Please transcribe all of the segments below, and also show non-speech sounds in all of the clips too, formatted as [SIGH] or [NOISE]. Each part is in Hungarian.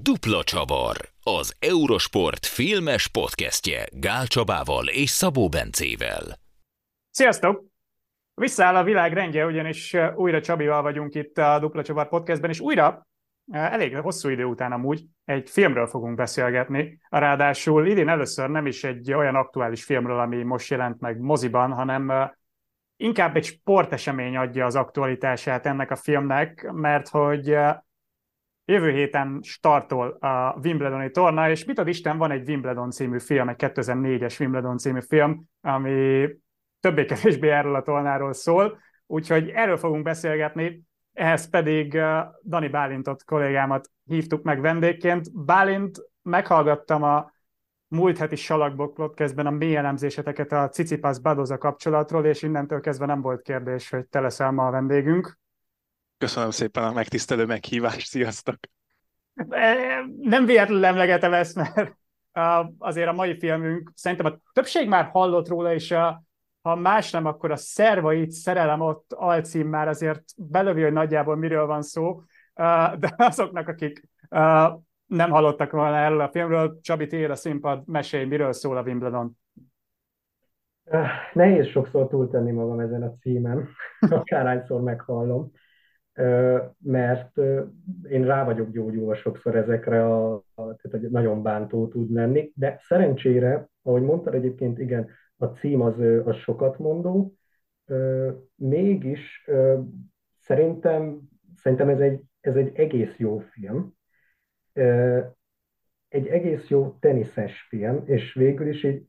Dupla Csavar, az Eurosport filmes podcastje Gál Csabával és Szabó Bencével. Sziasztok! Visszaáll a világ rendje, ugyanis újra Csabival vagyunk itt a Dupla Csavar podcastben, és újra, elég hosszú idő után amúgy, egy filmről fogunk beszélgetni. Ráadásul idén először nem is egy olyan aktuális filmről, ami most jelent meg moziban, hanem inkább egy sportesemény adja az aktualitását ennek a filmnek, mert hogy Jövő héten startol a Wimbledoni torna, és mit ad Isten, van egy Wimbledon című film, egy 2004-es Wimbledon című film, ami többé-kevésbé erről a tornáról szól, úgyhogy erről fogunk beszélgetni, ehhez pedig uh, Dani Bálintot, kollégámat hívtuk meg vendégként. Bálint, meghallgattam a múlt heti Salakbok podcastben a mély elemzéseteket a Cicipas Badoza kapcsolatról, és innentől kezdve nem volt kérdés, hogy te leszel ma a vendégünk. Köszönöm szépen a megtisztelő meghívást, sziasztok! E, nem véletlenül emlegetem ezt, mert azért a mai filmünk, szerintem a többség már hallott róla, és a, ha más nem, akkor a Szervait szerelem ott alcím már azért belövi, hogy nagyjából miről van szó, de azoknak, akik nem hallottak volna erről a filmről, Csabi, tér a színpad, mesélj, miről szól a Wimbledon? Nehéz sokszor túltenni magam ezen a címen, [LAUGHS] akárhányszor meghallom mert én rá vagyok gyógyulva sokszor ezekre, a, tehát hogy nagyon bántó tud lenni, de szerencsére, ahogy mondtad egyébként, igen, a cím az, az sokat mondó, mégis szerintem, szerintem ez egy, ez egy egész jó film, egy egész jó teniszes film, és végül is így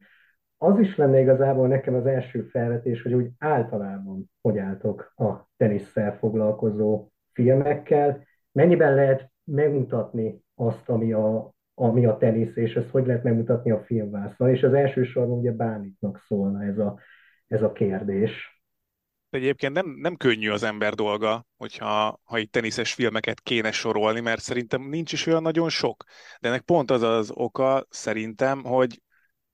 az is lenne igazából nekem az első felvetés, hogy úgy általában hogy álltok a tenisszel foglalkozó filmekkel, mennyiben lehet megmutatni azt, ami a, ami a tenisz, és ezt hogy lehet megmutatni a filmvászon, és az elsősorban ugye bánitnak szólna ez a, ez a kérdés. Egyébként nem, nem könnyű az ember dolga, hogyha ha itt teniszes filmeket kéne sorolni, mert szerintem nincs is olyan nagyon sok. De ennek pont az az oka szerintem, hogy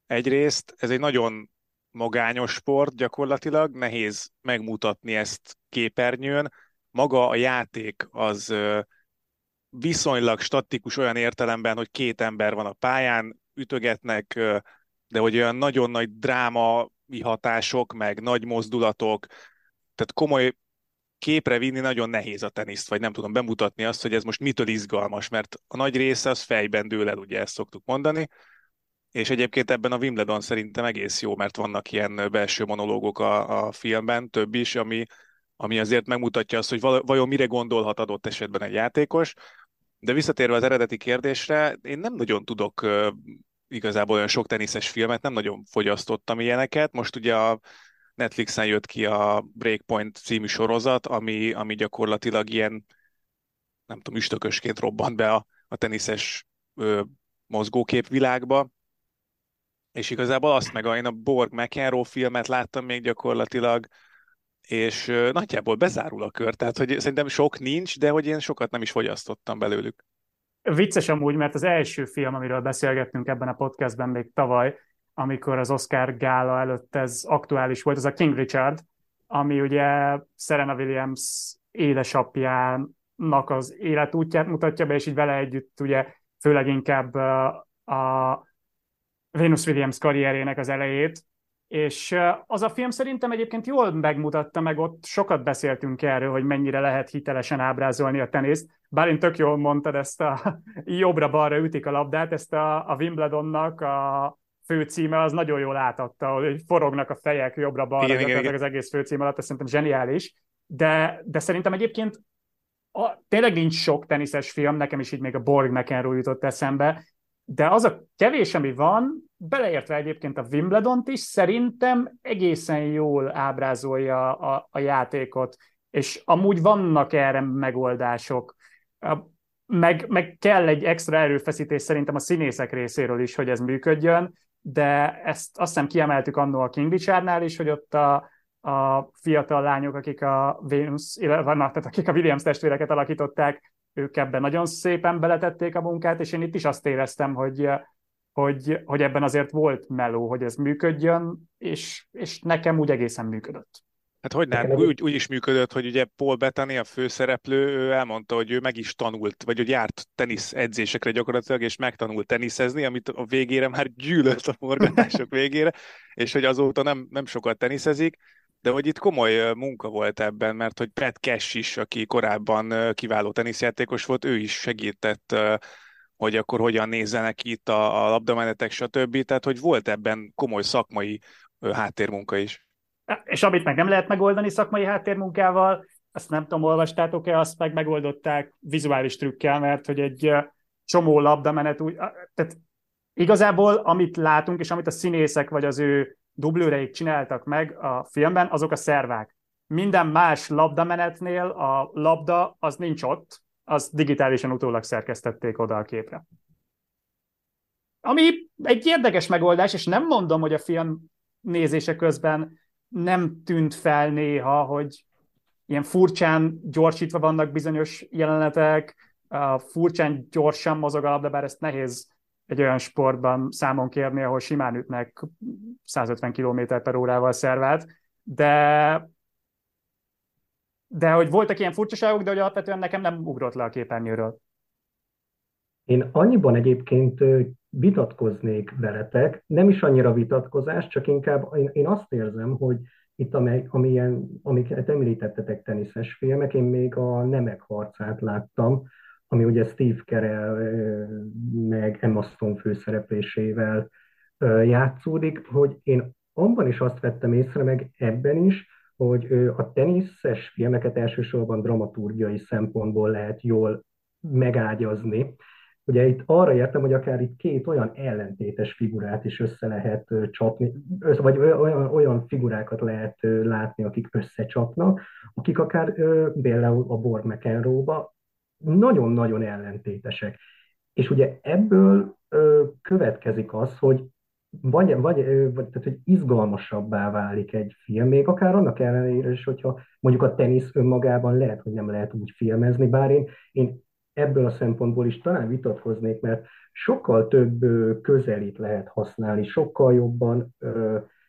egyrészt ez egy nagyon magányos sport gyakorlatilag, nehéz megmutatni ezt képernyőn, maga a játék az viszonylag statikus olyan értelemben, hogy két ember van a pályán, ütögetnek, de hogy olyan nagyon nagy dráma hatások, meg nagy mozdulatok, tehát komoly képre vinni nagyon nehéz a teniszt, vagy nem tudom bemutatni azt, hogy ez most mitől izgalmas, mert a nagy része az fejben dől el, ugye ezt szoktuk mondani, és egyébként ebben a Wimbledon szerintem egész jó, mert vannak ilyen belső monológok a, a filmben, több is, ami, ami azért megmutatja azt, hogy vajon mire gondolhat adott esetben egy játékos. De visszatérve az eredeti kérdésre, én nem nagyon tudok igazából olyan sok teniszes filmet, nem nagyon fogyasztottam ilyeneket. Most ugye a Netflixen jött ki a Breakpoint című sorozat, ami, ami gyakorlatilag ilyen, nem tudom, üstökösként robbant be a, a teniszes ö, mozgóképvilágba, és igazából azt meg a, én a Borg McEnroe filmet láttam még gyakorlatilag, és nagyjából bezárul a kör, tehát hogy szerintem sok nincs, de hogy én sokat nem is fogyasztottam belőlük. Vicces amúgy, mert az első film, amiről beszélgettünk ebben a podcastben még tavaly, amikor az Oscar gála előtt ez aktuális volt, az a King Richard, ami ugye Serena Williams édesapjának az életútját mutatja be, és így vele együtt ugye főleg inkább a Venus Williams karrierének az elejét, és az a film szerintem egyébként jól megmutatta, meg ott sokat beszéltünk erről, hogy mennyire lehet hitelesen ábrázolni a teniszt. Bár én tök jól mondtad ezt a jobbra-balra ütik a labdát, ezt a, a Wimbledonnak a főcíme az nagyon jól átadta, hogy forognak a fejek jobbra-balra, igen, igen, igen. az egész főcím alatt, ez szerintem zseniális. De, de szerintem egyébként a, tényleg nincs sok teniszes film, nekem is így még a Borg McEnroe jutott eszembe, de az a kevés, ami van, beleértve egyébként a Wimbledont is, szerintem egészen jól ábrázolja a, a játékot, és amúgy vannak erre megoldások. Meg, meg kell egy extra erőfeszítés szerintem a színészek részéről is, hogy ez működjön, de ezt azt hiszem kiemeltük annó a King Richardnál is, hogy ott a, a fiatal lányok, akik a Venus, vannak, tehát akik a Williams testvéreket alakították, ők ebben nagyon szépen beletették a munkát, és én itt is azt éreztem, hogy, hogy, hogy ebben azért volt meló, hogy ez működjön, és, és nekem úgy egészen működött. Hát hogy nem, úgy, úgy is működött, hogy ugye Paul Bettany, a főszereplő, ő elmondta, hogy ő meg is tanult, vagy hogy járt tenisz edzésekre gyakorlatilag, és megtanult teniszezni, amit a végére már gyűlölt a forgatások végére, és hogy azóta nem, nem sokat teniszezik, de hogy itt komoly munka volt ebben, mert hogy Pat Cash is, aki korábban kiváló teniszjátékos volt, ő is segített, hogy akkor hogyan nézzenek itt a, a labdamenetek, stb. Tehát, hogy volt ebben komoly szakmai háttérmunka is. És amit meg nem lehet megoldani szakmai háttérmunkával, azt nem tudom, olvastátok-e, azt meg megoldották vizuális trükkel, mert hogy egy csomó labdamenet úgy, tehát igazából amit látunk, és amit a színészek vagy az ő dublőreik csináltak meg a filmben, azok a szervák. Minden más labdamenetnél a labda az nincs ott, az digitálisan utólag szerkesztették oda a képre. Ami egy érdekes megoldás, és nem mondom, hogy a film nézése közben nem tűnt fel néha, hogy ilyen furcsán gyorsítva vannak bizonyos jelenetek, furcsán gyorsan mozog a labda, bár ezt nehéz egy olyan sportban számon kérni, ahol simán ütnek 150 km per órával szervát, de de hogy voltak ilyen furcsaságok, de hogy alapvetően nekem nem ugrott le a képernyőről. Én annyiban egyébként vitatkoznék veletek, nem is annyira vitatkozás, csak inkább én, azt érzem, hogy itt, amely, amilyen, amiket említettetek teniszes filmek, én még a Nemek harcát láttam, ami ugye Steve Carell meg Emma Stone főszereplésével játszódik, hogy én abban is azt vettem észre, meg ebben is, hogy a teniszes filmeket elsősorban dramaturgiai szempontból lehet jól megágyazni. Ugye itt arra értem, hogy akár itt két olyan ellentétes figurát is össze lehet csapni, vagy olyan, olyan figurákat lehet látni, akik összecsapnak, akik akár például a Borg McEnroe-ba nagyon-nagyon ellentétesek. És ugye ebből ö, következik az, hogy vagy, vagy, vagy tehát, hogy izgalmasabbá válik egy film, még akár annak ellenére is, hogyha mondjuk a tenisz önmagában lehet, hogy nem lehet úgy filmezni, bár én, én ebből a szempontból is talán vitatkoznék, mert sokkal több közelít lehet használni, sokkal jobban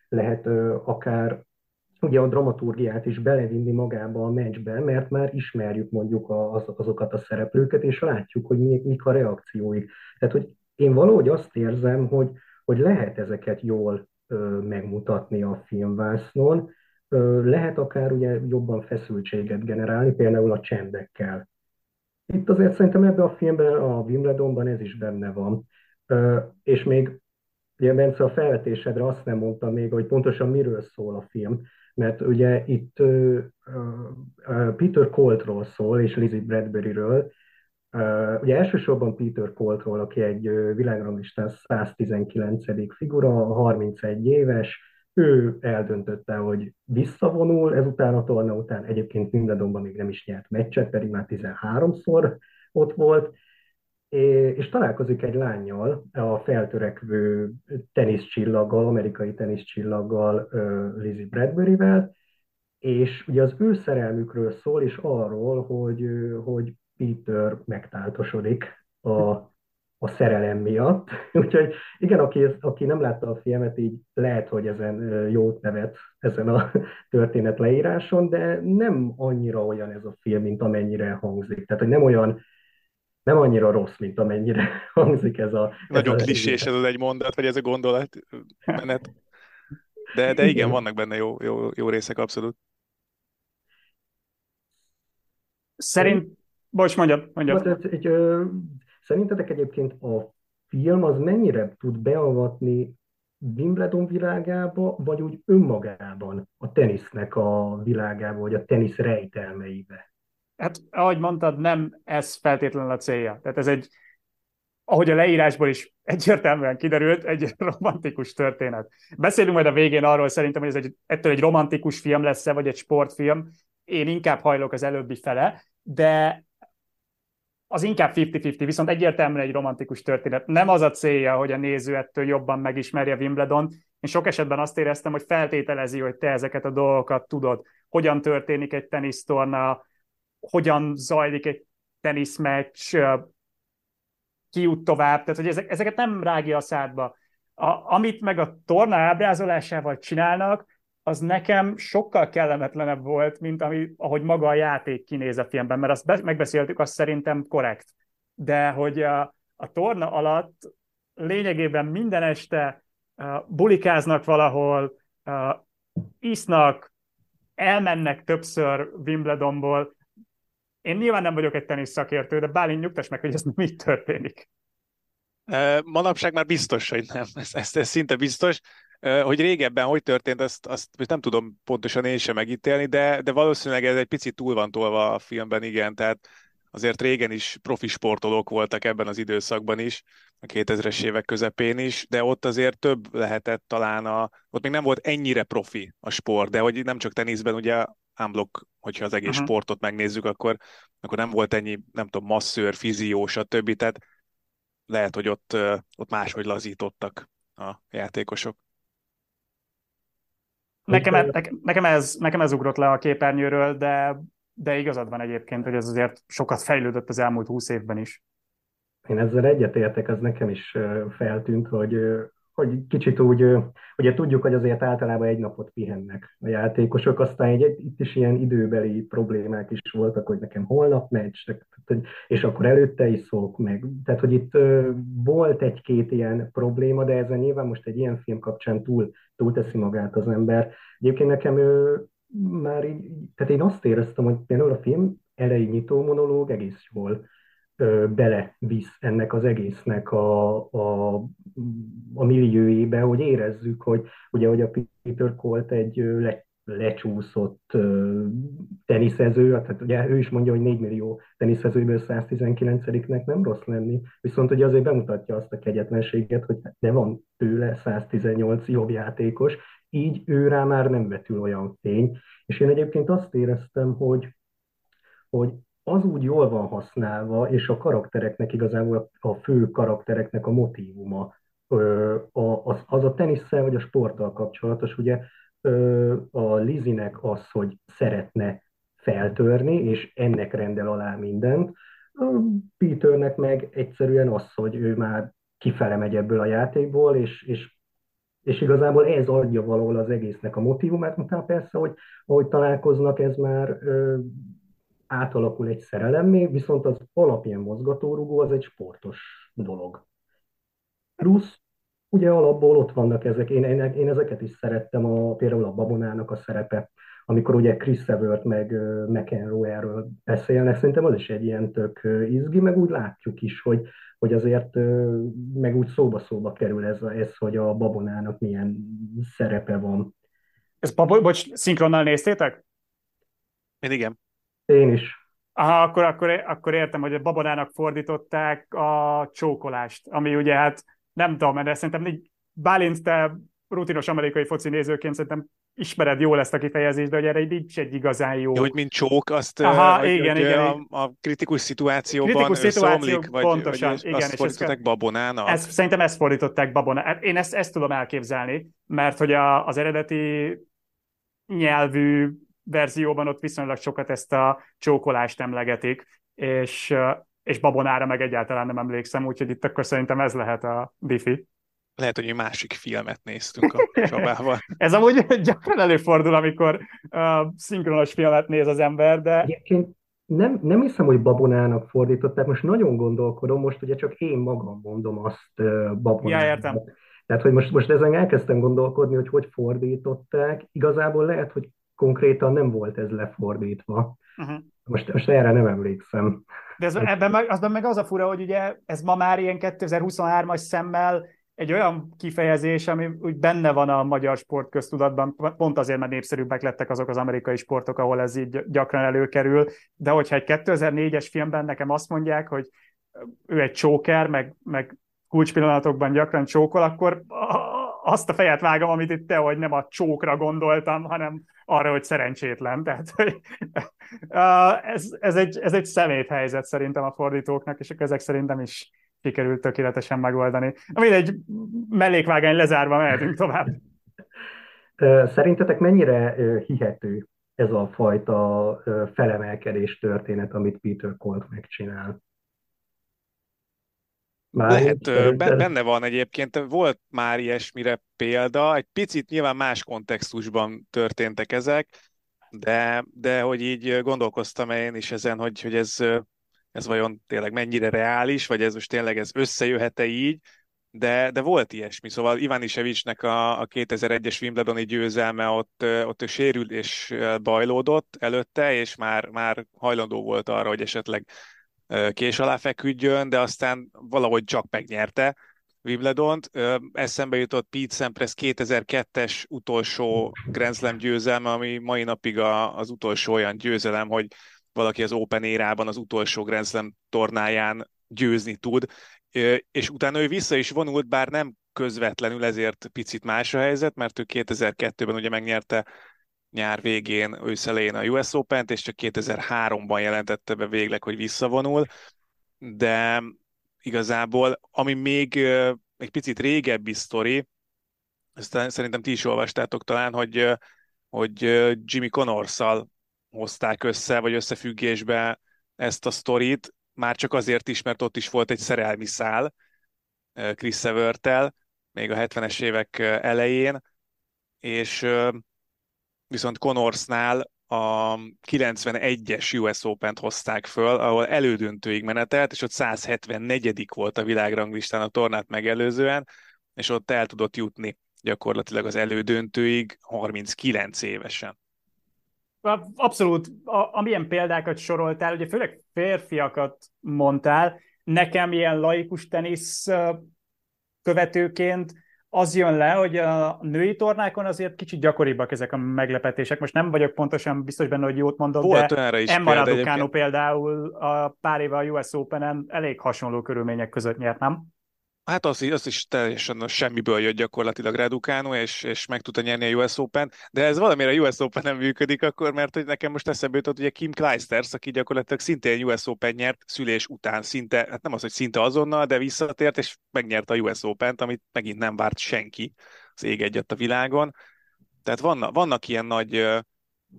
lehet akár ugye a dramaturgiát is belevinni magába a meccsbe, mert már ismerjük mondjuk az, azokat a szereplőket, és látjuk, hogy mi, mik a reakcióik. Tehát, hogy én valahogy azt érzem, hogy, hogy lehet ezeket jól ö, megmutatni a filmvásznon, ö, lehet akár ugye jobban feszültséget generálni, például a csendekkel. Itt azért szerintem ebben a filmben, a Wimbledonban ez is benne van. Ö, és még ugye Bence a felvetésedre azt nem mondta még, hogy pontosan miről szól a film mert ugye itt Peter Coltról szól, és Lizzie Bradburyről. Ugye elsősorban Peter Coltról, aki egy világranglistán 119. figura, 31 éves, ő eldöntötte, hogy visszavonul, ezután a torna után egyébként Wimbledonban még nem is nyert meccset, pedig már 13-szor ott volt, és találkozik egy lányjal, a feltörekvő teniszcsillaggal, amerikai teniszcsillaggal, Lizzie Bradburyvel, és ugye az ő szerelmükről szól, és arról, hogy, hogy Peter megtáltosodik a, a szerelem miatt. [LAUGHS] Úgyhogy igen, aki, aki nem látta a filmet, így lehet, hogy ezen jót nevet ezen a [LAUGHS] történet leíráson, de nem annyira olyan ez a film, mint amennyire hangzik. Tehát, hogy nem olyan nem annyira rossz, mint amennyire [LAUGHS] hangzik ez a... Nagyon ez klisés ez az egy mondat, vagy ez a gondolat menet. De, de igen, vannak benne jó, jó, jó részek abszolút. Szerint... Bocs, mondjad, mondjad. Hát, egy, ö, szerintetek egyébként a film az mennyire tud beavatni Wimbledon világába, vagy úgy önmagában a tenisznek a világába, vagy a tenisz rejtelmeibe? Hát ahogy mondtad, nem ez feltétlenül a célja. Tehát ez egy, ahogy a leírásból is egyértelműen kiderült, egy [LAUGHS] romantikus történet. Beszélünk majd a végén arról szerintem, hogy ez egy, ettől egy romantikus film lesz-e, vagy egy sportfilm. Én inkább hajlok az előbbi fele, de az inkább 50-50, viszont egyértelműen egy romantikus történet. Nem az a célja, hogy a néző ettől jobban megismerje Wimbledon. Én sok esetben azt éreztem, hogy feltételezi, hogy te ezeket a dolgokat tudod. Hogyan történik egy tenisztorna, hogyan zajlik egy teniszmeccs, ki jut tovább, tehát hogy ezek, ezeket nem rágja a szádba. A, amit meg a torna ábrázolásával csinálnak, az nekem sokkal kellemetlenebb volt, mint ami, ahogy maga a játék kinéz a filmben, mert azt be, megbeszéltük, azt szerintem korrekt. De hogy a, a torna alatt lényegében minden este uh, bulikáznak valahol, uh, isznak, elmennek többször Wimbledonból. Én nyilván nem vagyok egy tenisz szakértő, de Bálint nyugtass meg, hogy ez nem így történik. Manapság már biztos, hogy nem. Ez, ez, ez szinte biztos. Hogy régebben hogy történt, azt, azt nem tudom pontosan én sem megítélni, de, de valószínűleg ez egy picit túl van tolva a filmben, igen. Tehát azért régen is profi sportolók voltak ebben az időszakban is, a 2000-es évek közepén is, de ott azért több lehetett talán a, ott még nem volt ennyire profi a sport, de hogy nem csak teniszben, ugye unblock, hogyha az egész uh-huh. sportot megnézzük, akkor, akkor nem volt ennyi, nem tudom, masszőr, fizió, stb. Tehát lehet, hogy ott, ott máshogy lazítottak a játékosok. Nekem, e- nekem, ez, nekem ez ugrott le a képernyőről, de, de igazad van egyébként, hogy ez azért sokat fejlődött az elmúlt húsz évben is. Én ezzel egyetértek, az nekem is feltűnt, hogy hogy kicsit úgy, ugye tudjuk, hogy azért általában egy napot pihennek a játékosok, aztán egy, itt is ilyen időbeli problémák is voltak, hogy nekem holnap meccs, és akkor előtte is szólok meg. Tehát, hogy itt volt egy-két ilyen probléma, de ezen nyilván most egy ilyen film kapcsán túl, túl teszi magát az ember. Egyébként nekem ő, már így, tehát én azt éreztem, hogy például a film elejé nyitó monológ egész jól belevisz ennek az egésznek a, a, a milliójébe, hogy érezzük, hogy ugye, hogy a Peter Colt egy le, lecsúszott teniszező, tehát ugye ő is mondja, hogy 4 millió teniszezőből 119-nek nem rossz lenni, viszont ugye azért bemutatja azt a kegyetlenséget, hogy de van tőle 118 jobb játékos, így ő rá már nem vetül olyan fény, és én egyébként azt éreztem, hogy hogy az úgy jól van használva, és a karaktereknek igazából a fő karaktereknek a motívuma, az, az a tenisszel vagy a sporttal kapcsolatos, ugye a Lizinek az, hogy szeretne feltörni, és ennek rendel alá mindent, Peternek meg egyszerűen az, hogy ő már kifele megy ebből a játékból, és, és, és igazából ez adja valahol az egésznek a motivumát, utána persze, hogy ahogy találkoznak, ez már átalakul egy szerelemmé, viszont az alapján mozgatórugó az egy sportos dolog. Plusz, ugye alapból ott vannak ezek, én, én, én ezeket is szerettem, a, például a Babonának a szerepe, amikor ugye Chris Evert meg McEnroe-ről beszélnek, szerintem az is egy ilyen tök izgi, meg úgy látjuk is, hogy, hogy azért meg úgy szóba-szóba kerül ez, ez, hogy a Babonának milyen szerepe van. Ezt, bocs, szinkronnal néztétek? Én igen. Én is. Aha, akkor, akkor, akkor értem, hogy a babonának fordították a csókolást, ami ugye hát nem tudom, de szerintem így Bálint, te rutinos amerikai foci nézőként szerintem ismered jól ezt a kifejezést, de hogy erre így egy igazán jó. Ja, hogy mint csók, azt Aha, hogy, igen, hogy igen, a, a, kritikus szituációban kritikus szituáció, szomlik, vagy, pontosan, vagy igen, azt fordították ezt, babonának? Ezt, szerintem ezt fordították babonának. Én ezt, ezt tudom elképzelni, mert hogy a, az eredeti nyelvű verzióban ott viszonylag sokat ezt a csókolást emlegetik, és, és babonára meg egyáltalán nem emlékszem, úgyhogy itt akkor szerintem ez lehet a diffi. Lehet, hogy egy másik filmet néztünk a [LAUGHS] Csabával. ez amúgy gyakran előfordul, amikor uh, szinkronos filmet néz az ember, de... Egyébként nem, nem hiszem, hogy babonának fordították, most nagyon gondolkodom, most ugye csak én magam mondom azt uh, babonának. Ja, értem. Tehát, hogy most, most ezen elkezdtem gondolkodni, hogy hogy fordították. Igazából lehet, hogy konkrétan nem volt ez lefordítva. Uh-huh. Most, most erre nem emlékszem. De ez, ebben meg, azban meg az a fura, hogy ugye ez ma már ilyen 2023-as szemmel egy olyan kifejezés, ami úgy benne van a magyar sportköztudatban, pont azért, mert népszerűbbek lettek azok az amerikai sportok, ahol ez így gyakran előkerül, de hogyha egy 2004-es filmben nekem azt mondják, hogy ő egy csóker, meg, meg kulcspillanatokban gyakran csókol, akkor azt a fejet vágom, amit itt te, hogy nem a csókra gondoltam, hanem arra, hogy szerencsétlen. [LAUGHS] Tehát hogy, ez, ez, egy, ez egy szemét helyzet szerintem a fordítóknak, és ezek szerintem is sikerült tökéletesen megoldani. Ami egy mellékvágány lezárva mehetünk tovább. Szerintetek mennyire hihető ez a fajta felemelkedés történet, amit Peter Colt megcsinál? Már Lehet, benne van egyébként, volt már ilyesmire példa, egy picit nyilván más kontextusban történtek ezek, de, de hogy így gondolkoztam én is ezen, hogy, hogy ez, ez vajon tényleg mennyire reális, vagy ez most tényleg ez összejöhet-e így, de, de volt ilyesmi. Szóval Ivan Isevicsnek a, a 2001-es Wimbledoni győzelme ott, ott ő sérült és bajlódott előtte, és már, már hajlandó volt arra, hogy esetleg kés alá feküdjön, de aztán valahogy csak megnyerte Wimbledont. Eszembe jutott Pete Sampras 2002-es utolsó Grand Slam győzelme, ami mai napig a, az utolsó olyan győzelem, hogy valaki az Open érában az utolsó Grand Slam tornáján győzni tud, és utána ő vissza is vonult, bár nem közvetlenül, ezért picit más a helyzet, mert ő 2002-ben ugye megnyerte nyár végén, őszelején a US Open-t, és csak 2003-ban jelentette be végleg, hogy visszavonul, de igazából, ami még egy picit régebbi sztori, ezt szerintem ti is olvastátok talán, hogy, hogy Jimmy Connors-szal hozták össze, vagy összefüggésbe ezt a sztorit, már csak azért is, mert ott is volt egy szerelmi szál Chris Severtel, még a 70-es évek elején, és viszont Connorsnál a 91-es US Open-t hozták föl, ahol elődöntőig menetelt, és ott 174 volt a világranglistán a tornát megelőzően, és ott el tudott jutni gyakorlatilag az elődöntőig 39 évesen. Abszolút, a, amilyen példákat soroltál, ugye főleg férfiakat mondtál, nekem ilyen laikus tenisz követőként az jön le, hogy a női tornákon azért kicsit gyakoribbak ezek a meglepetések. Most nem vagyok pontosan biztos benne, hogy jót mondok, Volt de is Emma Raducanu például a pár éve a US Open-en elég hasonló körülmények között nyert, nem? Hát az, az is teljesen semmiből jött gyakorlatilag Raducanu, és, és meg tudta nyerni a US Open, de ez valamire a US Open nem működik akkor, mert hogy nekem most eszembe jutott, ugye Kim Clijsters, aki gyakorlatilag szintén US Open nyert szülés után, szinte, hát nem az, hogy szinte azonnal, de visszatért, és megnyerte a US Open-t, amit megint nem várt senki az ég egyet a világon. Tehát vannak, vannak ilyen nagy,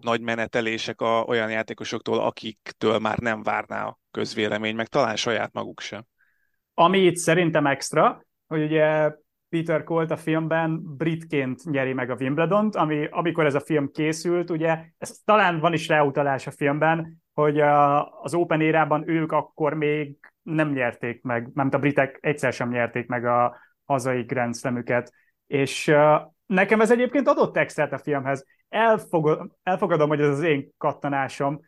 nagy menetelések a, olyan játékosoktól, akiktől már nem várná a közvélemény, meg talán saját maguk sem. Ami itt szerintem extra, hogy ugye Peter Colt a filmben britként nyeri meg a Wimbledont, ami amikor ez a film készült, ugye, ez talán van is ráutalás a filmben, hogy a, az Open érában ők akkor még nem nyerték meg, nem a britek egyszer sem nyerték meg a hazai Grand Slam-üket. És uh, nekem ez egyébként adott extrát a filmhez. Elfogad, elfogadom, hogy ez az én kattanásom,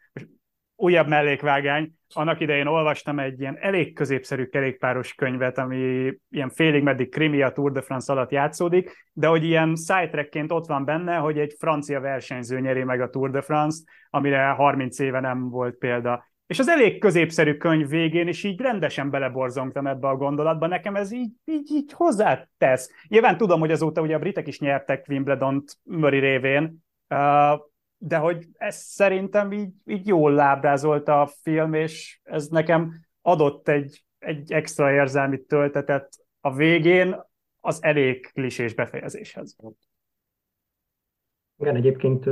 újabb mellékvágány. Annak idején olvastam egy ilyen elég középszerű kerékpáros könyvet, ami ilyen félig meddig krimi a Tour de France alatt játszódik, de hogy ilyen sidetrackként ott van benne, hogy egy francia versenyző nyeri meg a Tour de France, amire 30 éve nem volt példa. És az elég középszerű könyv végén is így rendesen beleborzongtam ebbe a gondolatba. Nekem ez így, így, így hozzátesz. Nyilván tudom, hogy azóta ugye a britek is nyertek Wimbledon-t Murray révén, de hogy ez szerintem így, így jól lábrázolta a film, és ez nekem adott egy, egy extra érzelmi töltetet a végén az elég klisés befejezéshez. Igen, egyébként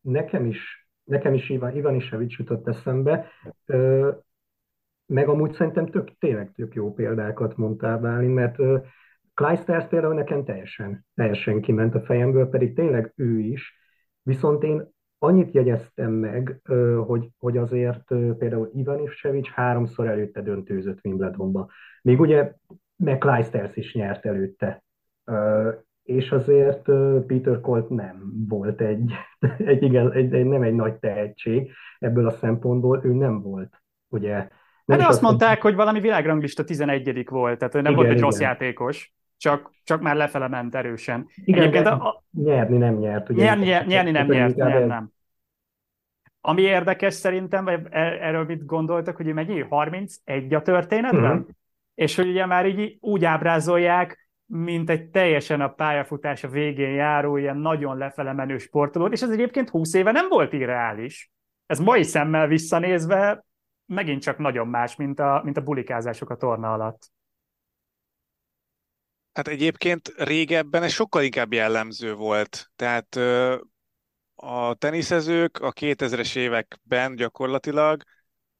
nekem is, nekem is Ivan, Ivan Isevics jutott eszembe, meg amúgy szerintem tök, tényleg tök jó példákat mondtál, Bálin, mert Kleisters például nekem teljesen, teljesen kiment a fejemből, pedig tényleg ő is, viszont én annyit jegyeztem meg, hogy, hogy azért például Ivan Ivsevics háromszor előtte döntőzött Wimbledonba. Még ugye McLeisters is nyert előtte. És azért Peter Colt nem volt egy, [LAUGHS] egy, igen, egy, egy, nem egy nagy tehetség ebből a szempontból, ő nem volt, ugye. Nem hát azt mondták, hogy valami világranglista 11 volt, tehát nem igen, volt egy igen. rossz játékos csak, csak már lefele ment erősen. Igen, Egyébként a, nyerni nem nyert. Ugye nyerni, nyerni, nyerni nem nyert, nem, nem. Ami érdekes szerintem, vagy e- erről mit gondoltak, hogy mennyi? 31 a történetben? Uh-huh. És hogy ugye már így úgy ábrázolják, mint egy teljesen a pályafutása végén járó, ilyen nagyon lefele menő sportoló, és ez egyébként 20 éve nem volt irreális. Ez mai szemmel visszanézve megint csak nagyon más, mint a, mint a bulikázások a torna alatt. Hát egyébként régebben ez sokkal inkább jellemző volt. Tehát a teniszezők a 2000-es években gyakorlatilag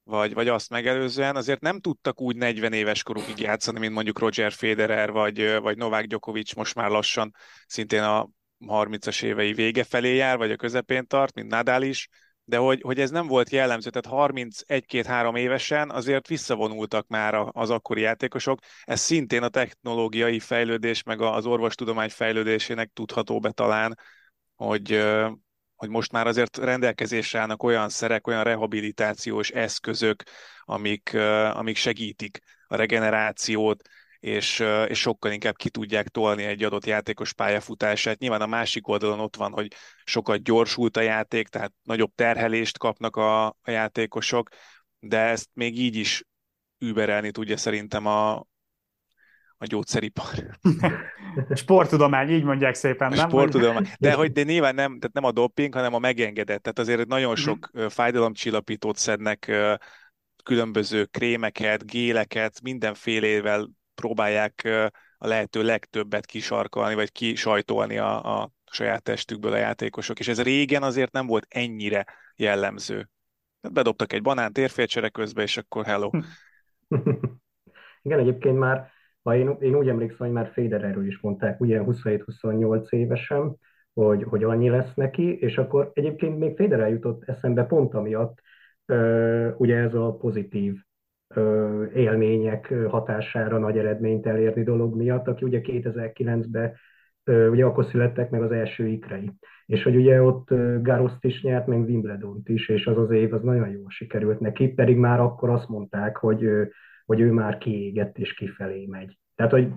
vagy, vagy azt megelőzően azért nem tudtak úgy 40 éves korukig játszani, mint mondjuk Roger Federer, vagy, vagy Novák Djokovic most már lassan szintén a 30-as évei vége felé jár, vagy a közepén tart, mint Nadal is, de hogy, hogy ez nem volt jellemző, tehát 31-2-3 évesen azért visszavonultak már az akkori játékosok. Ez szintén a technológiai fejlődés, meg az orvostudomány fejlődésének tudható be talán, hogy, hogy most már azért rendelkezésre állnak olyan szerek, olyan rehabilitációs eszközök, amik, amik segítik a regenerációt, és, és sokkal inkább ki tudják tolni egy adott játékos pályafutását. Nyilván a másik oldalon ott van, hogy sokat gyorsult a játék, tehát nagyobb terhelést kapnak a, a játékosok, de ezt még így is überelni tudja szerintem a, a gyógyszeripar. [LAUGHS] Sporttudomány, így mondják szépen, nem? Sporttudomány. De hogy de nyilván nem, tehát nem a doping, hanem a megengedett. Tehát azért nagyon mhm. sok uh-huh. fájdalomcsillapítót szednek, különböző krémeket, géleket, mindenfélével próbálják a lehető legtöbbet kisarkalni, vagy kisajtolni a, a saját testükből a játékosok, és ez régen azért nem volt ennyire jellemző. Bedobtak egy banán térfélcsere közbe, és akkor hello. [LAUGHS] Igen, egyébként már, ha én, én úgy emlékszem, hogy már Federerről is mondták, ugye 27-28 évesen, hogy, hogy annyi lesz neki, és akkor egyébként még Federer jutott eszembe pont amiatt, ugye ez a pozitív élmények hatására nagy eredményt elérni dolog miatt, aki ugye 2009-ben ugye akkor születtek meg az első ikrei. És hogy ugye ott Garoszt is nyert, meg Wimbledont is, és az az év az nagyon jól sikerült neki, pedig már akkor azt mondták, hogy, hogy ő már kiégett és kifelé megy. Tehát, hogy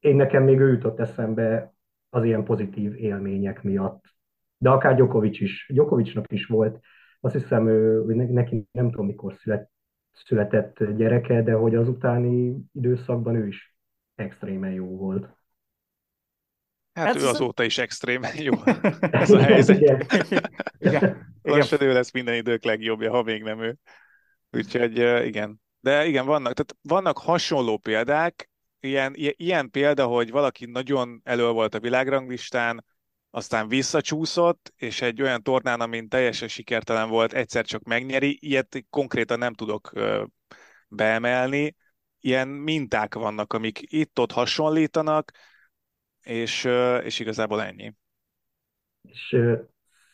én nekem még ő jutott eszembe az ilyen pozitív élmények miatt. De akár Djokovic is, Djokovicnak is volt, azt hiszem, ő, neki nem tudom mikor szület, született gyereke, de hogy az utáni időszakban ő is extrémen jó volt. Hát Ez ő azóta is extrémen jó. [LAUGHS] Ez a helyzet. Igen. igen. Lassan ő lesz minden idők legjobbja, ha még nem ő. Úgyhogy igen. De igen, vannak, tehát vannak hasonló példák, ilyen, ilyen példa, hogy valaki nagyon elő volt a világranglistán, aztán visszacsúszott, és egy olyan tornán, amin teljesen sikertelen volt, egyszer csak megnyeri, ilyet konkrétan nem tudok beemelni. Ilyen minták vannak, amik itt-ott hasonlítanak, és, és igazából ennyi. És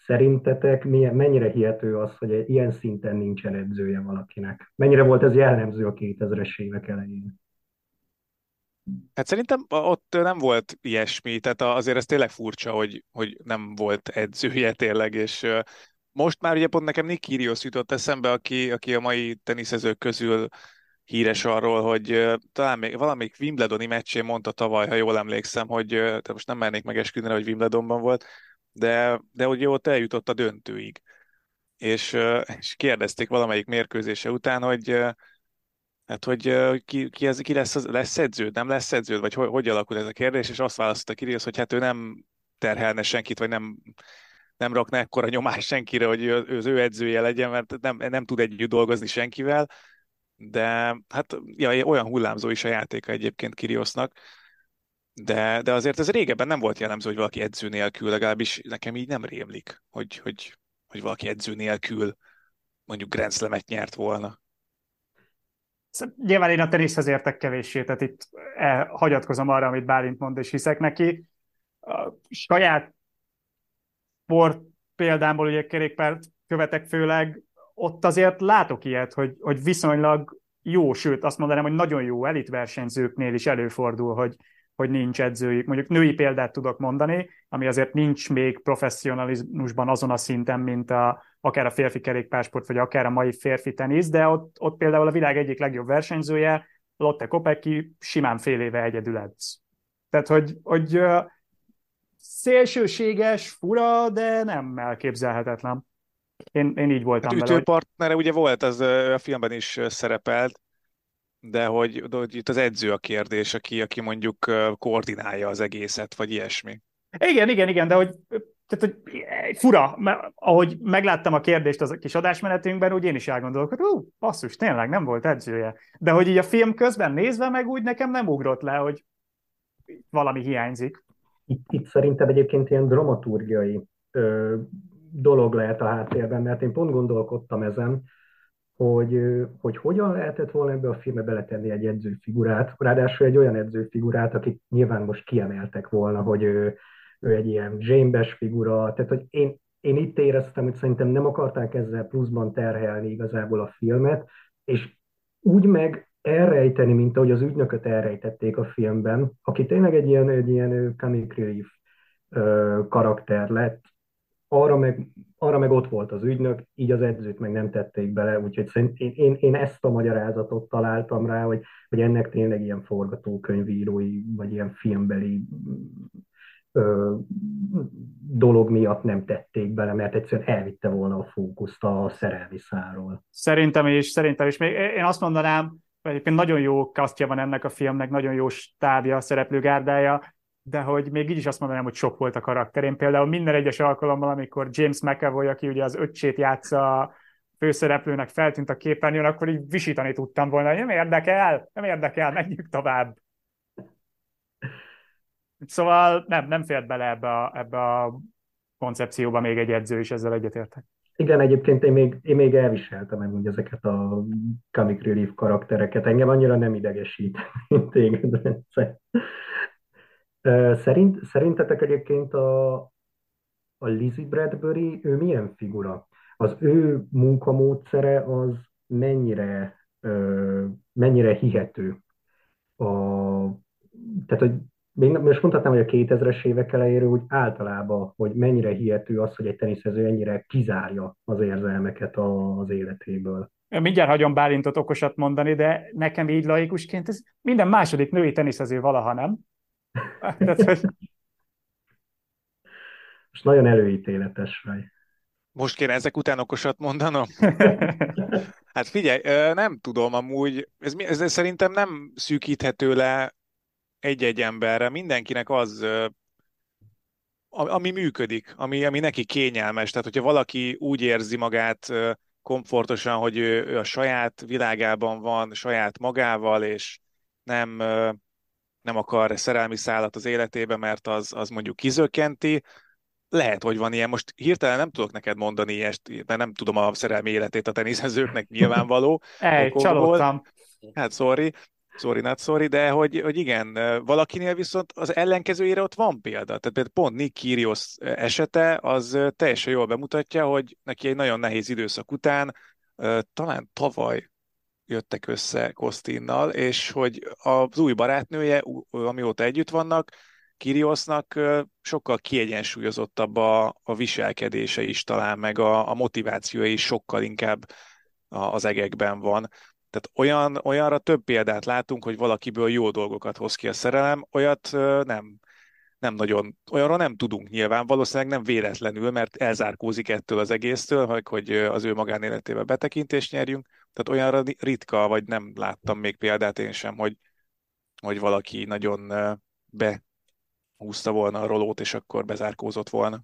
szerintetek milyen, mennyire hihető az, hogy ilyen szinten nincsen edzője valakinek? Mennyire volt ez jellemző a 2000-es évek elején? Hát szerintem ott nem volt ilyesmi, tehát azért ez tényleg furcsa, hogy, hogy nem volt edzője tényleg, és most már ugye pont nekem Nick Kyrgios jutott eszembe, aki, aki a mai teniszezők közül híres arról, hogy talán még valamelyik Wimbledoni meccsén mondta tavaly, ha jól emlékszem, hogy de most nem mernék megesküdni, hogy Wimbledonban volt, de, de hogy ott eljutott a döntőig. És, és kérdezték valamelyik mérkőzése után, hogy Hát, hogy ki, ki, ez, ki lesz, lesz edződ, nem lesz edződ, vagy hogy, hogy alakul ez a kérdés, és azt választotta Kirios, hogy hát ő nem terhelne senkit, vagy nem, nem rakna ekkora nyomás senkire, hogy ő, az ő edzője legyen, mert nem, nem tud együtt dolgozni senkivel, de hát ja, olyan hullámzó is a játéka egyébként Kiriosnak, de, de azért ez régebben nem volt jellemző, hogy valaki edző nélkül, legalábbis nekem így nem rémlik, hogy, hogy, hogy valaki edző nélkül mondjuk Grand Slam-et nyert volna. Szóval nyilván én a teniszhez értek kevéssé, tehát itt eh, hagyatkozom arra, amit Bálint mond, és hiszek neki. A saját sport példámból, ugye kerékpárt követek főleg, ott azért látok ilyet, hogy, hogy viszonylag jó, sőt azt mondanám, hogy nagyon jó elit versenyzőknél is előfordul, hogy, hogy nincs edzőjük. Mondjuk női példát tudok mondani, ami azért nincs még professzionalizmusban azon a szinten, mint a, akár a férfi kerékpársport, vagy akár a mai férfi tenisz, de ott, ott például a világ egyik legjobb versenyzője, Lotte Kopecky simán fél éve egyedül edz. Tehát, hogy, hogy szélsőséges, fura, de nem elképzelhetetlen. Én, én így voltam hát vele. Ütőpartnere ugye volt, az a filmben is szerepelt, de hogy, de hogy itt az edző a kérdés, aki, aki mondjuk koordinálja az egészet, vagy ilyesmi. Igen, igen, igen, de hogy tehát, hogy fura, mert ahogy megláttam a kérdést az a kis adásmenetünkben, úgy én is elgondolok, hogy ú, basszus, tényleg nem volt edzője. De hogy így a film közben nézve meg úgy nekem nem ugrott le, hogy valami hiányzik. Itt, itt szerintem egyébként ilyen dramaturgiai ö, dolog lehet a háttérben, mert én pont gondolkodtam ezen, hogy, hogy hogyan lehetett volna ebbe a filmbe beletenni egy edzőfigurát, ráadásul egy olyan edzőfigurát, akik nyilván most kiemeltek volna, hogy ő, ő egy ilyen James figura, tehát hogy én, én itt éreztem, hogy szerintem nem akarták ezzel pluszban terhelni igazából a filmet, és úgy meg elrejteni, mint ahogy az ügynököt elrejtették a filmben, aki tényleg egy ilyen, egy ilyen comic relief karakter lett, arra meg, arra meg ott volt az ügynök, így az edzőt meg nem tették bele, úgyhogy szerint én, én, én ezt a magyarázatot találtam rá, hogy, hogy ennek tényleg ilyen forgatókönyvírói, vagy ilyen filmbeli ö, dolog miatt nem tették bele, mert egyszerűen elvitte volna a fókuszt a szerelmi száról. Szerintem is, szerintem is. Még én azt mondanám, hogy egyébként nagyon jó kasztja van ennek a filmnek, nagyon jó stábja, szereplőgárdája, de hogy még így is azt mondanám, hogy sok volt a karakter. Én például minden egyes alkalommal, amikor James McAvoy, aki ugye az öccsét játsza a főszereplőnek feltűnt a képernyőn, akkor így visítani tudtam volna, hogy nem érdekel, nem érdekel, menjünk tovább. Szóval nem, nem fért bele ebbe a, ebbe a koncepcióba még egy edző is, ezzel egyetértek. Igen, egyébként én még, én még elviseltem hogy ezeket a comic relief karaktereket. Engem annyira nem idegesít, mint téged, Szerint, szerintetek egyébként a, a Lizzie Bradbury, ő milyen figura? Az ő munkamódszere az mennyire, mennyire hihető? A, tehát, hogy még most mondhatnám, hogy a 2000-es évek elejéről úgy általában, hogy mennyire hihető az, hogy egy teniszező ennyire kizárja az érzelmeket az életéből. Mindjárt hagyom Bálintot okosat mondani, de nekem így laikusként ez minden második női teniszező valaha, nem? [LAUGHS] Most nagyon előítéletes vagy. Most kéne ezek után okosat mondanom? [LAUGHS] hát figyelj, nem tudom amúgy, ez, ez szerintem nem szűkíthető le egy-egy emberre. Mindenkinek az, ami működik, ami, ami neki kényelmes. Tehát, hogyha valaki úgy érzi magát komfortosan, hogy ő, ő a saját világában van, saját magával, és nem nem akar szerelmi szállat az életébe, mert az, az mondjuk kizökkenti. Lehet, hogy van ilyen. Most hirtelen nem tudok neked mondani ilyest, mert nem tudom a szerelmi életét a teniszezőknek [LAUGHS] nyilvánvaló. Ej, csalódtam. Hát sorry, sorry, not sorry, de hogy, hogy igen, valakinél viszont az ellenkezőjére ott van példa. Tehát például pont Nick Kyrgios esete az teljesen jól bemutatja, hogy neki egy nagyon nehéz időszak után, talán tavaly jöttek össze Kostinnal, és hogy az új barátnője, amióta együtt vannak, Kiriosznak sokkal kiegyensúlyozottabb a, a viselkedése is talán, meg a, a motivációja is sokkal inkább az egekben van. Tehát olyan, olyanra több példát látunk, hogy valakiből jó dolgokat hoz ki a szerelem, olyat nem, nem nagyon, olyanra nem tudunk nyilván, valószínűleg nem véletlenül, mert elzárkózik ettől az egésztől, hogy az ő magánéletébe betekintést nyerjünk, tehát olyanra ritka, vagy nem láttam még példát én sem, hogy, hogy valaki nagyon behúzta volna a rolót, és akkor bezárkózott volna.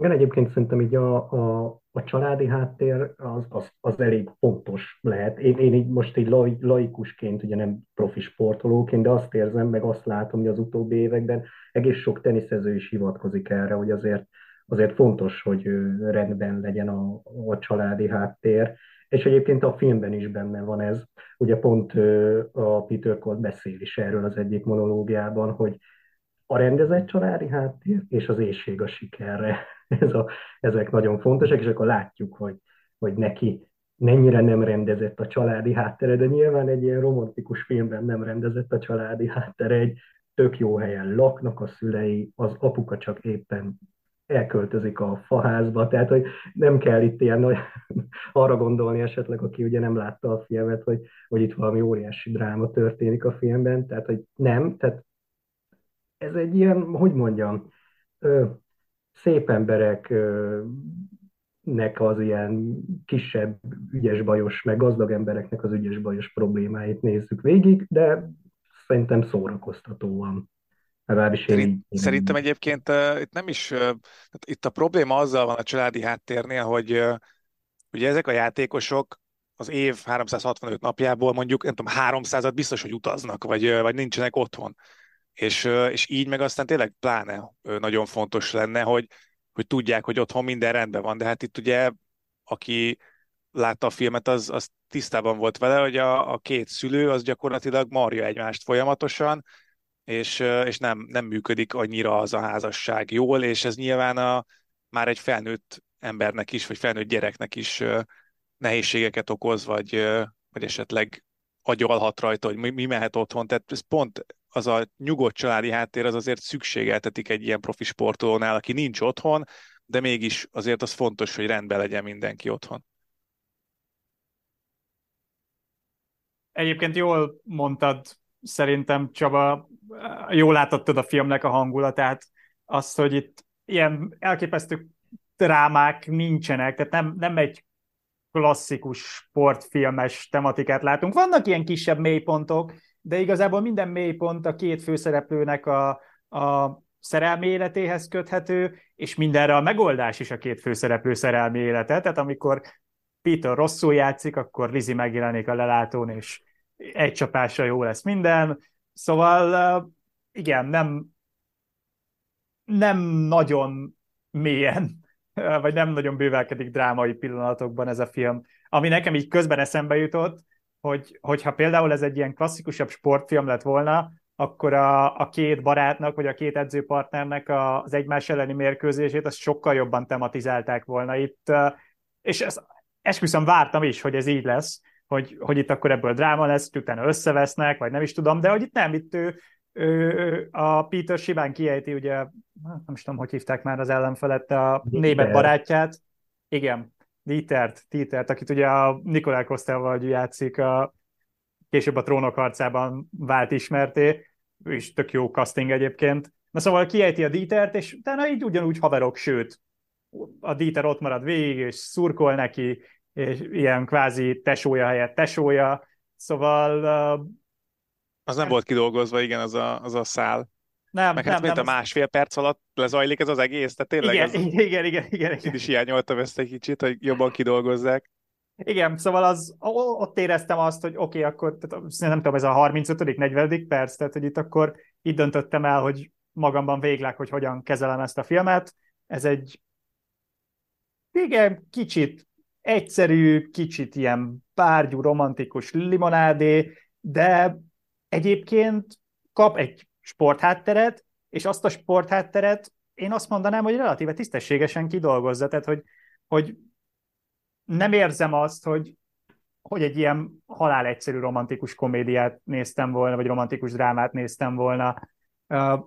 Igen, egyébként szerintem így a, a, a családi háttér az, az, az elég fontos lehet. Én, én így most egy lai, laikusként, ugye nem profi sportolóként, de azt érzem, meg azt látom, hogy az utóbbi években egész sok teniszező is hivatkozik erre, hogy azért azért fontos, hogy rendben legyen a, a családi háttér, és egyébként a filmben is benne van ez. Ugye pont a Peter Colt beszél is erről az egyik monológiában, hogy a rendezett családi háttér és az éjség a sikerre. [LAUGHS] Ez a, ezek nagyon fontosak, és akkor látjuk, hogy, hogy neki mennyire nem rendezett a családi háttere, de nyilván egy ilyen romantikus filmben nem rendezett a családi háttere, egy tök jó helyen laknak a szülei, az apuka csak éppen elköltözik a faházba, tehát hogy nem kell itt ilyen nagy, [LAUGHS] arra gondolni esetleg, aki ugye nem látta a filmet, hogy, hogy itt valami óriási dráma történik a filmben, tehát hogy nem, tehát ez egy ilyen, hogy mondjam, szép emberek ö, nek az ilyen kisebb ügyes-bajos, meg gazdag embereknek az ügyes-bajos problémáit nézzük végig, de szerintem szórakoztatóan. Legalábbis én, Szerint. Szerintem egyébként uh, itt nem is, uh, itt a probléma azzal van a családi háttérnél, hogy uh, ugye ezek a játékosok az év 365 napjából mondjuk, nem tudom, 300-at biztos, hogy utaznak, vagy, vagy nincsenek otthon. És, és így meg aztán tényleg pláne nagyon fontos lenne, hogy, hogy tudják, hogy otthon minden rendben van. De hát itt ugye, aki látta a filmet, az, az tisztában volt vele, hogy a, a két szülő az gyakorlatilag marja egymást folyamatosan, és, és nem, nem működik annyira az a házasság jól, és ez nyilván a, már egy felnőtt embernek is, vagy felnőtt gyereknek is nehézségeket okoz, vagy, vagy esetleg agyalhat rajta, hogy mi, mi mehet otthon. Tehát ez pont az a nyugodt családi háttér az azért szükségeltetik egy ilyen profi sportolónál, aki nincs otthon, de mégis azért az fontos, hogy rendben legyen mindenki otthon. Egyébként jól mondtad, szerintem Csaba, jól látottad a filmnek a hangulatát, azt, hogy itt ilyen elképesztő drámák nincsenek, tehát nem, nem egy klasszikus sportfilmes tematikát látunk. Vannak ilyen kisebb mélypontok, de igazából minden mélypont a két főszereplőnek a, a szerelmi életéhez köthető, és mindenre a megoldás is a két főszereplő szerelmi élete. Tehát amikor Peter rosszul játszik, akkor Lizzie megjelenik a lelátón, és egy csapásra jó lesz minden. Szóval igen, nem, nem nagyon mélyen, vagy nem nagyon bővelkedik drámai pillanatokban ez a film. Ami nekem így közben eszembe jutott, hogy, hogyha például ez egy ilyen klasszikusabb sportfilm lett volna, akkor a, a két barátnak, vagy a két edzőpartnernek az egymás elleni mérkőzését azt sokkal jobban tematizálták volna itt, és ezt esküszöm vártam is, hogy ez így lesz, hogy, hogy itt akkor ebből dráma lesz, utána összevesznek, vagy nem is tudom, de hogy itt nem, itt ő, ő, a Peter Sibán kiejti, ugye, nem is tudom, hogy hívták már az ellenfelett, a német barátját, igen, Dietert, Dietert, akit ugye a Nikolaj Kostelval játszik, a, később a trónok harcában vált ismerté, ő is tök jó casting egyébként. Na szóval kiejti a Dietert, és utána így ugyanúgy haverok, sőt, a Dieter ott marad végig, és szurkol neki, és ilyen kvázi tesója helyett tesója, szóval... Uh, az nem volt kidolgozva, igen, az a, az a szál. Nem, Meg nem, hát mint nem, a másfél perc alatt lezajlik ez az egész, tehát tényleg igen, az, [LAUGHS] igen, igen, igen, igen, Én is hiányoltam ezt egy kicsit, hogy jobban kidolgozzák. Igen, szóval az, ott éreztem azt, hogy oké, okay, akkor tehát nem tudom, ez a 35 40 perc, tehát hogy itt akkor itt döntöttem el, hogy magamban végleg, hogy hogyan kezelem ezt a filmet. Ez egy igen, kicsit egyszerű, kicsit ilyen párgyú, romantikus limonádé, de egyébként kap egy sporthátteret, és azt a sporthátteret én azt mondanám, hogy relatíve tisztességesen kidolgozza, tehát hogy, hogy nem érzem azt, hogy, hogy egy ilyen halál egyszerű romantikus komédiát néztem volna, vagy romantikus drámát néztem volna uh,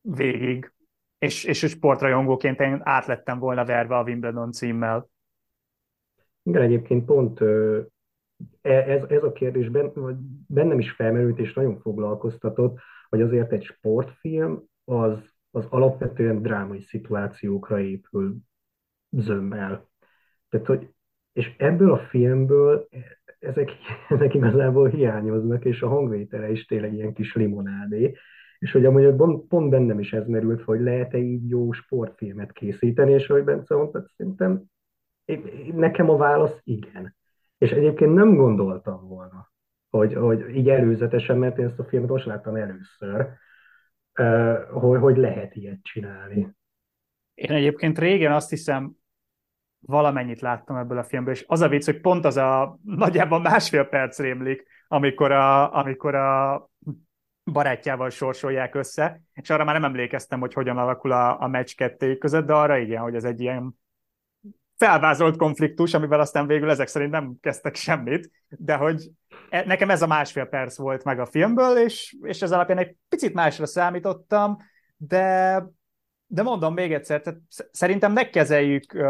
végig. És, és sportrajongóként én átlettem volna verve a Wimbledon címmel. Igen, egyébként pont e, ez, ez a kérdés bennem is felmerült, és nagyon foglalkoztatott, hogy azért egy sportfilm az, az alapvetően drámai szituációkra épül zömmel. Tehát, hogy, és ebből a filmből ezek, ezek igazából hiányoznak, és a hangvétele is tényleg ilyen kis limonádé. És hogy amúgy pont, pont bennem is ez merült, hogy lehet-e így jó sportfilmet készíteni, és ahogy Bence mondta, szerintem nekem a válasz igen. És egyébként nem gondoltam volna, hogy, hogy így előzetesen, mert én ezt a filmet most láttam először, hogy, hogy lehet ilyet csinálni. Én egyébként régen azt hiszem, valamennyit láttam ebből a filmből, és az a vicc, hogy pont az a nagyjából másfél perc rémlik, amikor a, amikor a barátjával sorsolják össze, és arra már nem emlékeztem, hogy hogyan alakul a, a meccs ketté között, de arra igen, hogy ez egy ilyen felvázolt konfliktus, amivel aztán végül ezek szerint nem kezdtek semmit, de hogy nekem ez a másfél perc volt meg a filmből, és, és ez alapján egy picit másra számítottam, de, de mondom még egyszer, tehát szerintem ne kezeljük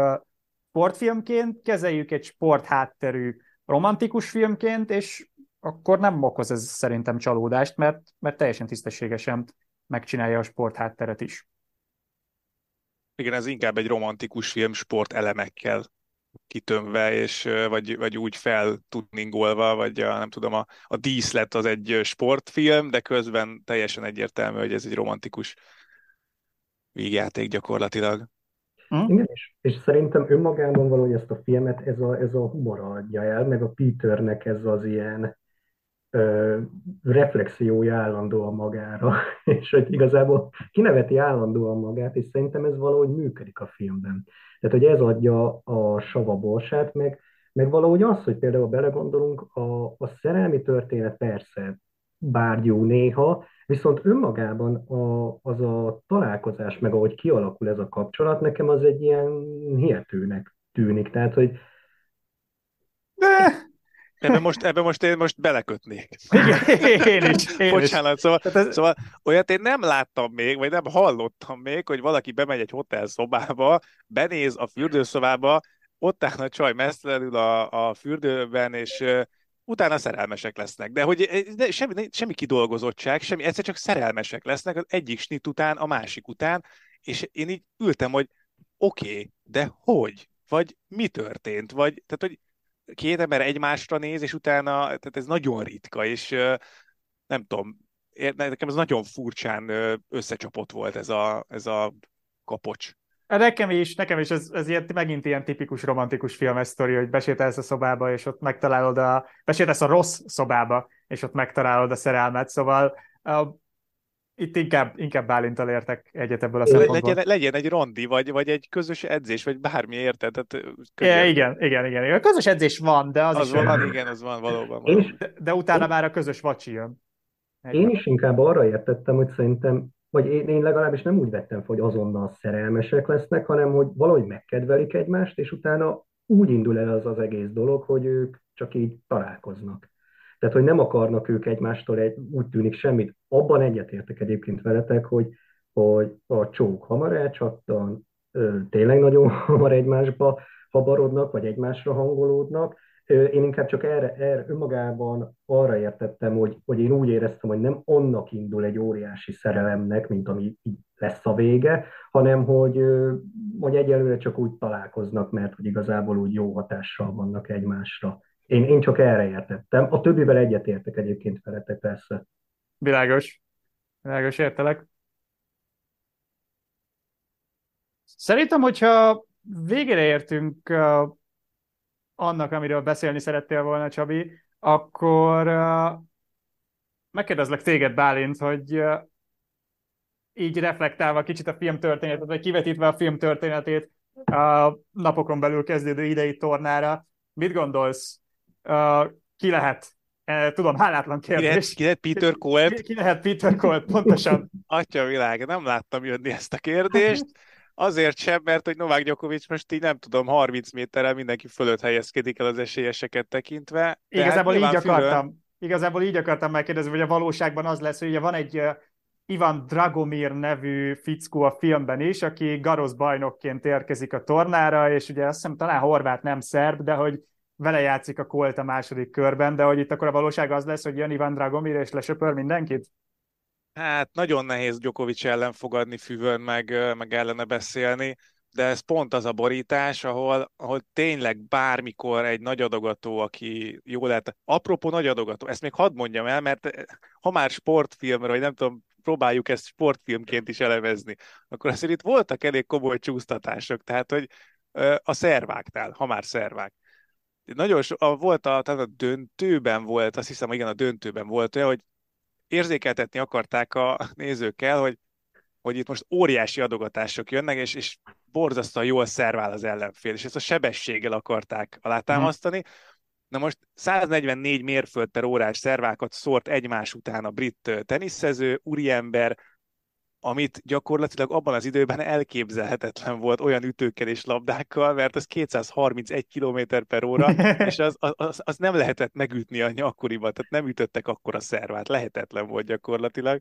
sportfilmként, kezeljük egy sporthátterű romantikus filmként, és akkor nem okoz ez szerintem csalódást, mert, mert teljesen tisztességesen megcsinálja a sporthátteret is. Igen, ez inkább egy romantikus film sport elemekkel kitömve, és vagy, vagy úgy feltudningolva, vagy a, nem tudom, a, a díszlet az egy sportfilm, de közben teljesen egyértelmű, hogy ez egy romantikus vígjáték gyakorlatilag. Mm. Igen, és, és szerintem önmagában valahogy ezt a filmet ez a, ez a humor adja el, meg a Peternek ez az ilyen reflexiója állandóan magára, [LAUGHS] és hogy igazából kineveti állandóan magát, és szerintem ez valahogy működik a filmben. Tehát, hogy ez adja a sava borsát, meg meg valahogy az, hogy például belegondolunk, a, a szerelmi történet persze bárgyú néha, viszont önmagában a, az a találkozás, meg ahogy kialakul ez a kapcsolat, nekem az egy ilyen hihetőnek tűnik. Tehát, hogy Ebben most, ebben most én most belekötnék. Igen, én is. Én Bocsánat, szóval, is. Ez... szóval olyat én nem láttam még, vagy nem hallottam még, hogy valaki bemegy egy hotel szobába, benéz a fürdőszobába, ott áll a csaj mesztelenül a, a fürdőben, és utána szerelmesek lesznek. De hogy de semmi, semmi kidolgozottság, semmi, egyszer csak szerelmesek lesznek az egyik snit után, a másik után, és én így ültem, hogy oké, okay, de hogy? Vagy mi történt? Vagy, tehát, hogy két ember egymásra néz, és utána, tehát ez nagyon ritka, és nem tudom, nekem ez nagyon furcsán összecsapott volt ez a, ez a kapocs. Hát nekem is, nekem is, ez, ez ilyen, megint ilyen tipikus romantikus filmes sztori, hogy besétálsz a szobába, és ott megtalálod a, besétálsz a rossz szobába, és ott megtalálod a szerelmet, szóval itt inkább, inkább Bálintal értek egyet ebből a szempontból. Legyen, legyen egy rondi, vagy, vagy egy közös edzés, vagy bármi, érted? Tehát, ja, igen, igen, igen, igen. A közös edzés van, de az, az is... Van, van, igen, az van, valóban. valóban. És, de, de utána én, már a közös vacsi jön. Én is inkább arra értettem, hogy szerintem, vagy én, én legalábbis nem úgy vettem fel, hogy azonnal szerelmesek lesznek, hanem hogy valahogy megkedvelik egymást, és utána úgy indul el az az egész dolog, hogy ők csak így találkoznak. Tehát, hogy nem akarnak ők egymástól egy, úgy tűnik semmit. Abban egyetértek egyébként veletek, hogy, hogy a csók hamar elcsattan, tényleg nagyon [LAUGHS] hamar egymásba habarodnak, vagy egymásra hangolódnak. Én inkább csak erre, erre önmagában arra értettem, hogy, hogy én úgy éreztem, hogy nem annak indul egy óriási szerelemnek, mint ami lesz a vége, hanem hogy, hogy egyelőre csak úgy találkoznak, mert hogy igazából úgy jó hatással vannak egymásra. Én, én csak erre értettem. A többivel egyetértek egyébként veletek persze. Világos. Világos, értelek. Szerintem, hogyha végére értünk uh, annak, amiről beszélni szerettél volna, Csabi, akkor uh, megkérdezlek téged, Bálint, hogy uh, így reflektálva kicsit a film történetet, vagy kivetítve a film történetét a napokon belül kezdődő idei tornára, mit gondolsz? Ki lehet? Tudom, hálátlan kérdés. Ki lehet, ki lehet Peter Cole? Ki, ki lehet Peter Cole, pontosan. [LAUGHS] Atya világ, nem láttam jönni ezt a kérdést. Azért sem, mert hogy Novák Gyokovics most így nem tudom, 30 méterrel mindenki fölött helyezkedik el az esélyeseket tekintve. Igazából így akartam, fülön... igazából így akartam megkérdezni, hogy a valóságban az lesz, hogy ugye van egy uh, Ivan Dragomir nevű fickó a filmben is, aki Garosz bajnokként érkezik a tornára, és ugye azt hiszem talán horvát, nem szerb, de hogy vele játszik a Colt a második körben, de hogy itt akkor a valóság az lesz, hogy jön Ivan Dragomir és lesöpör mindenkit? Hát nagyon nehéz Djokovic ellen fogadni füvön, meg, meg ellene beszélni, de ez pont az a borítás, ahol, ahol tényleg bármikor egy nagy adogató, aki jó lehet, apropó nagy adogató, ezt még hadd mondjam el, mert ha már sportfilmről, vagy nem tudom, próbáljuk ezt sportfilmként is elemezni, akkor azért itt voltak elég komoly csúsztatások, tehát hogy a szerváknál, ha már szervák nagyon so, a, volt a, tehát a döntőben volt, azt hiszem, igen, a döntőben volt olyan, hogy érzékeltetni akarták a [LAUGHS] nézőkkel, hogy, hogy itt most óriási adogatások jönnek, és, és borzasztóan jól szervál az ellenfél, és ezt a sebességgel akarták alátámasztani. Na most 144 mérföld per órás szervákat szórt egymás után a brit teniszező, úriember, amit gyakorlatilag abban az időben elképzelhetetlen volt olyan ütőkkel és labdákkal, mert az 231 km per óra, [LAUGHS] és az, az, az nem lehetett megütni a akkoriban, tehát nem ütöttek akkor a szervát, lehetetlen volt gyakorlatilag.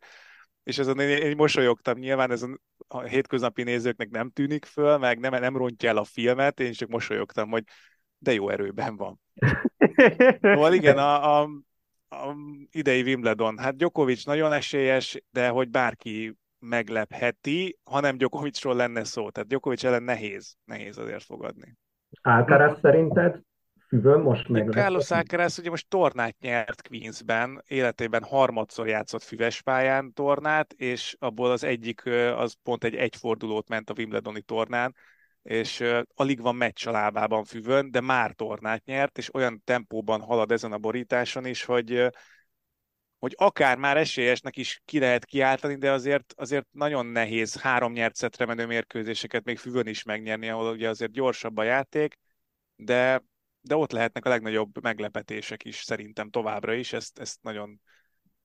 És azon én, én mosolyogtam, nyilván ez a, a hétköznapi nézőknek nem tűnik föl, meg nem, nem rontja el a filmet, én csak mosolyogtam, hogy de jó erőben van. Szóval igen, a, a, a idei Wimbledon, hát Djokovic nagyon esélyes, de hogy bárki meglepheti, hanem Djokovicról lenne szó. Tehát Djokovic ellen nehéz, nehéz azért fogadni. Alcaraz szerinted füvön most meg Carlos Alcaraz ugye most tornát nyert Queensben, életében harmadszor játszott füves pályán tornát, és abból az egyik az pont egy egyfordulót ment a Wimbledoni tornán, és alig van meccs a lábában füvön, de már tornát nyert, és olyan tempóban halad ezen a borításon is, hogy hogy akár már esélyesnek is ki lehet kiáltani, de azért, azért nagyon nehéz három nyert menő mérkőzéseket még füvön is megnyerni, ahol ugye azért gyorsabb a játék, de de ott lehetnek a legnagyobb meglepetések is szerintem továbbra is, ezt, ezt nagyon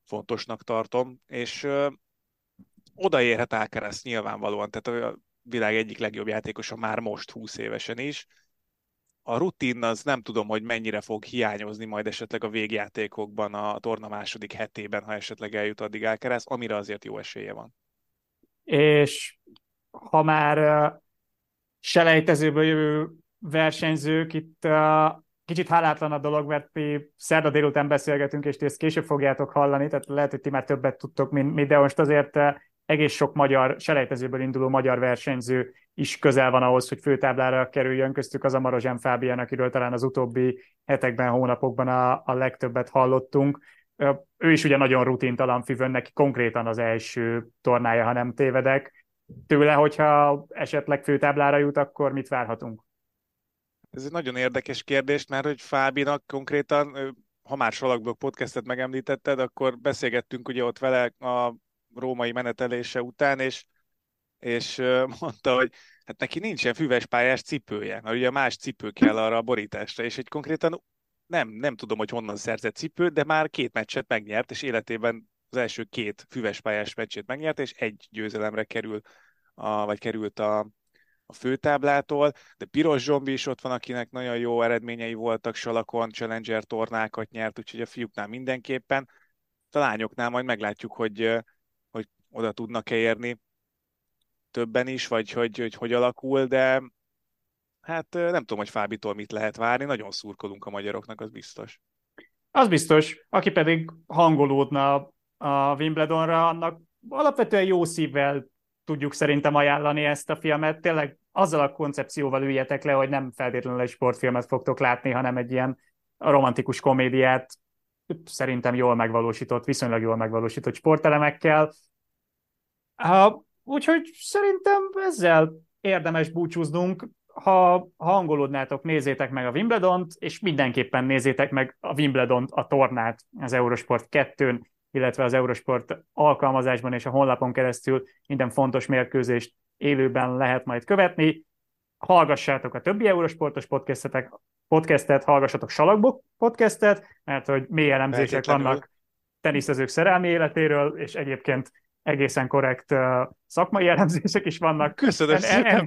fontosnak tartom, és ö, odaérhet Alcaraz nyilvánvalóan, tehát a világ egyik legjobb játékosa már most 20 évesen is. A rutin az nem tudom, hogy mennyire fog hiányozni majd esetleg a végjátékokban a torna második hetében, ha esetleg eljut addig Alcaraz, amire azért jó esélye van. És ha már selejtezőből jövő versenyzők, itt uh, kicsit hálátlan a dolog, mert mi szerda délután beszélgetünk, és ti ezt később fogjátok hallani, tehát lehet, hogy ti már többet tudtok, mint mi, de most azért uh, egész sok magyar, selejtezőből induló magyar versenyző is közel van ahhoz, hogy főtáblára kerüljön, köztük az a Marozsán Fábián, akiről talán az utóbbi hetekben, hónapokban a, a legtöbbet hallottunk. Ő is ugye nagyon rutintalan fivön, neki konkrétan az első tornája, ha nem tévedek. Tőle, hogyha esetleg főtáblára jut, akkor mit várhatunk? Ez egy nagyon érdekes kérdés, mert hogy Fábinak konkrétan, ha már Salakblog podcastet megemlítetted, akkor beszélgettünk ugye ott vele a római menetelése után, és, és [LAUGHS] mondta, hogy hát neki nincsen füves pályás cipője, mert ugye más cipő kell arra a borításra, és egy konkrétan nem, nem tudom, hogy honnan szerzett cipőt, de már két meccset megnyert, és életében az első két füves pályás meccsét megnyert, és egy győzelemre kerül, a, vagy került a, a főtáblától, de Piros Zsombi is ott van, akinek nagyon jó eredményei voltak, Salakon, Challenger tornákat nyert, úgyhogy a fiúknál mindenképpen. A lányoknál majd meglátjuk, hogy oda tudnak-e érni többen is, vagy hogy, hogy hogy alakul, de hát nem tudom, hogy Fábitól mit lehet várni, nagyon szurkolunk a magyaroknak, az biztos. Az biztos, aki pedig hangolódna a Wimbledonra, annak alapvetően jó szívvel tudjuk szerintem ajánlani ezt a filmet. Tényleg azzal a koncepcióval üljetek le, hogy nem feltétlenül egy sportfilmet fogtok látni, hanem egy ilyen romantikus komédiát, szerintem jól megvalósított, viszonylag jól megvalósított sportelemekkel. Uh, úgyhogy szerintem ezzel érdemes búcsúznunk. Ha, hangolódnátok, nézzétek meg a Wimbledont, és mindenképpen nézzétek meg a Wimbledont, a tornát az Eurosport 2-n, illetve az Eurosport alkalmazásban és a honlapon keresztül minden fontos mérkőzést élőben lehet majd követni. Hallgassátok a többi Eurosportos podcastetek, podcastet, hallgassatok Salakbok podcastet, mert hogy mély elemzések vannak teniszezők szerelmi életéről, és egyébként egészen korrekt szakmai elemzések is vannak. Köszönöm szépen,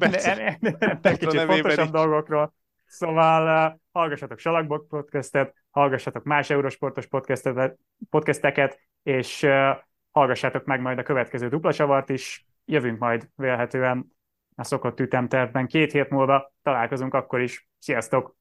Kicsit fontosabb dolgokról. Szóval uh, hallgassatok Salakbok podcastet, hallgassatok más Eurosportos podcasteket, és uh, hallgassátok meg majd a következő duplasavart is. Jövünk majd vélhetően a szokott ütemtervben két hét múlva. Találkozunk akkor is. Sziasztok!